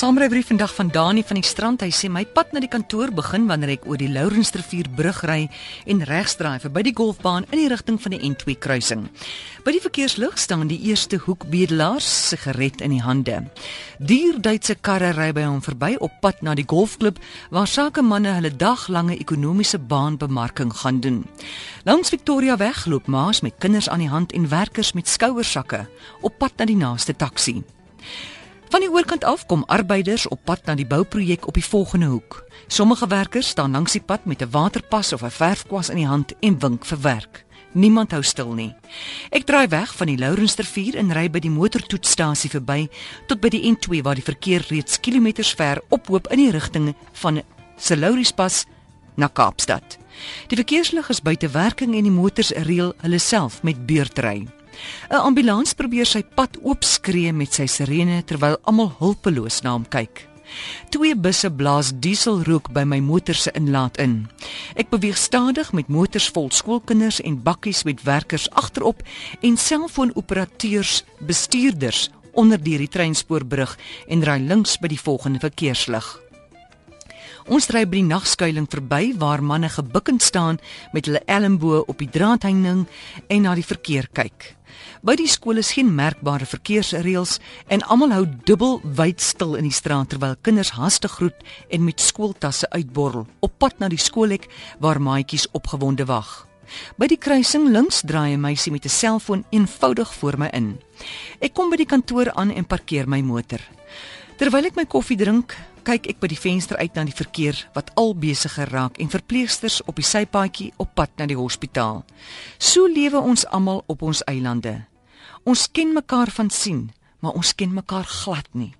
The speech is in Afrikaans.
Saamrybrief vandag van Dani van die strand. Hy sê my pad na die kantoor begin wanneer ek oor die Lourensrivier brug ry en regsdraai verby die golfbaan in die rigting van die N2 kruising. By die verkeerslig staan die eerste hoekbedelaars sigaret in die hande. Duur Duitse karre ry by hom verby op pad na die golfklub waar sakemanne hulle daglange ekonomiese baanbemarking gaan doen. Langs Victoria weg loop ma's met kinders aan die hand en werkers met skouersakke op pad na die naaste taxi. Van die oorkant af kom arbeiders op pad na die bouprojek op die volgende hoek. Sommige werkers staan langs die pad met 'n waterpas of 'n verfkwas in die hand en wink vir werk. Niemand hou stil nie. Ek draai weg van die Lourensrivier en ry by die motortoetsstasie verby tot by die N2 waar die verkeer reeds kilometers ver ophoop in die rigting van Selouriespas na Kaapstad. Die verkeerslig is buite werking en die motors reël hulle self met beurtry. 'n Ambulans probeer sy pad oopskree met sy sirene terwyl almal hulpeloos na hom kyk. Twee busse blaas dieselrook by my motor se inlaat in. Ek beweeg stadig met motors vol skoolkinders en bakkies met werkers agterop en selfoonoperateurs, bestuurders onder die treinspoorbrug en ry links by die volgende verkeerslig. Ons ry by die nagskuiling verby waar manne gebukkend staan met hulle elmboë op die draadheining en na die verkeer kyk. By die skool is geen merkbare verkeersreëls en almal hou dubbel wyd stil in die straat terwyl kinders hastig groet en met skooltasse uitborrel op pad na die skoolhek waar maatjies opgewonde wag. By die kruising links draai 'n meisie met 'n selfoon eenvoudig voor my in. Ek kom by die kantoor aan en parkeer my motor. Terwyl ek my koffie drink, kyk ek by die venster uit na die verkeer wat al besigger raak en verpleegsters op die sypaadjie op pad na die hospitaal. So lewe ons almal op ons eilande. Ons ken mekaar van sien, maar ons ken mekaar glad nie.